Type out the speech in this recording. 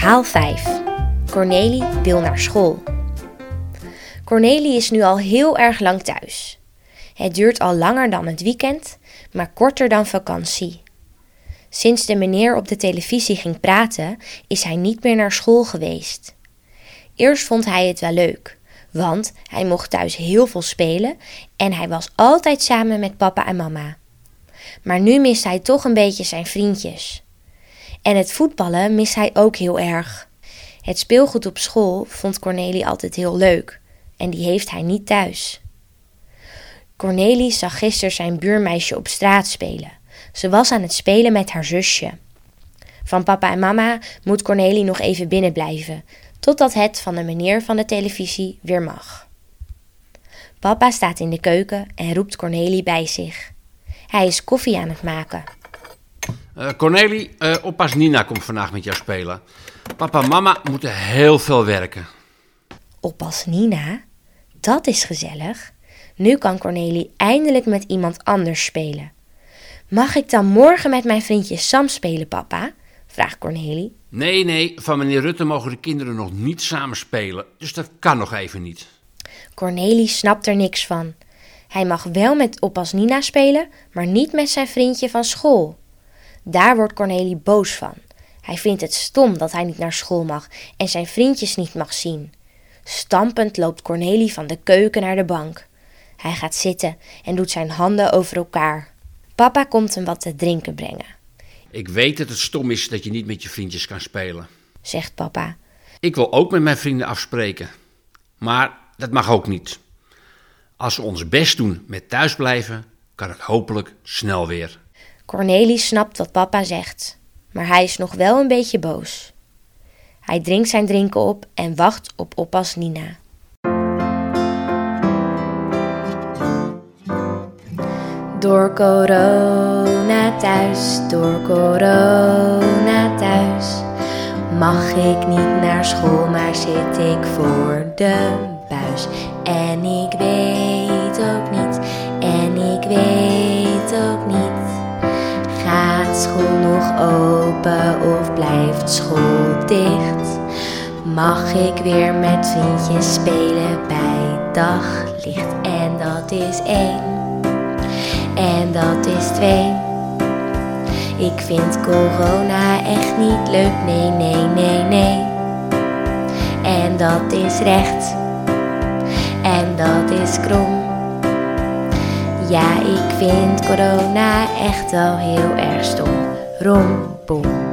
Verhaal 5. Cornelie wil naar school. Cornelie is nu al heel erg lang thuis. Het duurt al langer dan het weekend, maar korter dan vakantie. Sinds de meneer op de televisie ging praten, is hij niet meer naar school geweest. Eerst vond hij het wel leuk, want hij mocht thuis heel veel spelen en hij was altijd samen met papa en mama. Maar nu mist hij toch een beetje zijn vriendjes. En het voetballen mist hij ook heel erg. Het speelgoed op school vond Cornelie altijd heel leuk en die heeft hij niet thuis. Cornelie zag gisteren zijn buurmeisje op straat spelen. Ze was aan het spelen met haar zusje. Van papa en mama moet Cornelie nog even binnen blijven, totdat het van de meneer van de televisie weer mag. Papa staat in de keuken en roept Cornelie bij zich. Hij is koffie aan het maken. Uh, Cornelie, uh, oppas Nina komt vandaag met jou spelen. Papa en mama moeten heel veel werken. Oppas Nina? Dat is gezellig. Nu kan Cornelie eindelijk met iemand anders spelen. Mag ik dan morgen met mijn vriendje Sam spelen, papa? vraagt Cornelie. Nee, nee, van meneer Rutte mogen de kinderen nog niet samen spelen, dus dat kan nog even niet. Cornelie snapt er niks van. Hij mag wel met oppas Nina spelen, maar niet met zijn vriendje van school. Daar wordt Cornelie boos van. Hij vindt het stom dat hij niet naar school mag en zijn vriendjes niet mag zien. Stampend loopt Cornelie van de keuken naar de bank. Hij gaat zitten en doet zijn handen over elkaar. Papa komt hem wat te drinken brengen. Ik weet dat het stom is dat je niet met je vriendjes kan spelen, zegt papa. Ik wil ook met mijn vrienden afspreken. Maar dat mag ook niet. Als we ons best doen met thuisblijven, kan het hopelijk snel weer. Cornelie snapt wat papa zegt, maar hij is nog wel een beetje boos. Hij drinkt zijn drinken op en wacht op oppas Nina. Door corona thuis, door corona thuis. Mag ik niet naar school, maar zit ik voor de buis. En ik weet school nog open of blijft school dicht? Mag ik weer met vriendjes spelen bij daglicht? En dat is één en dat is twee. Ik vind corona echt niet leuk, nee, nee, nee, nee. En dat is recht, en dat is krom. Ja, ik vind corona echt wel heel erg stom. Rom, boom.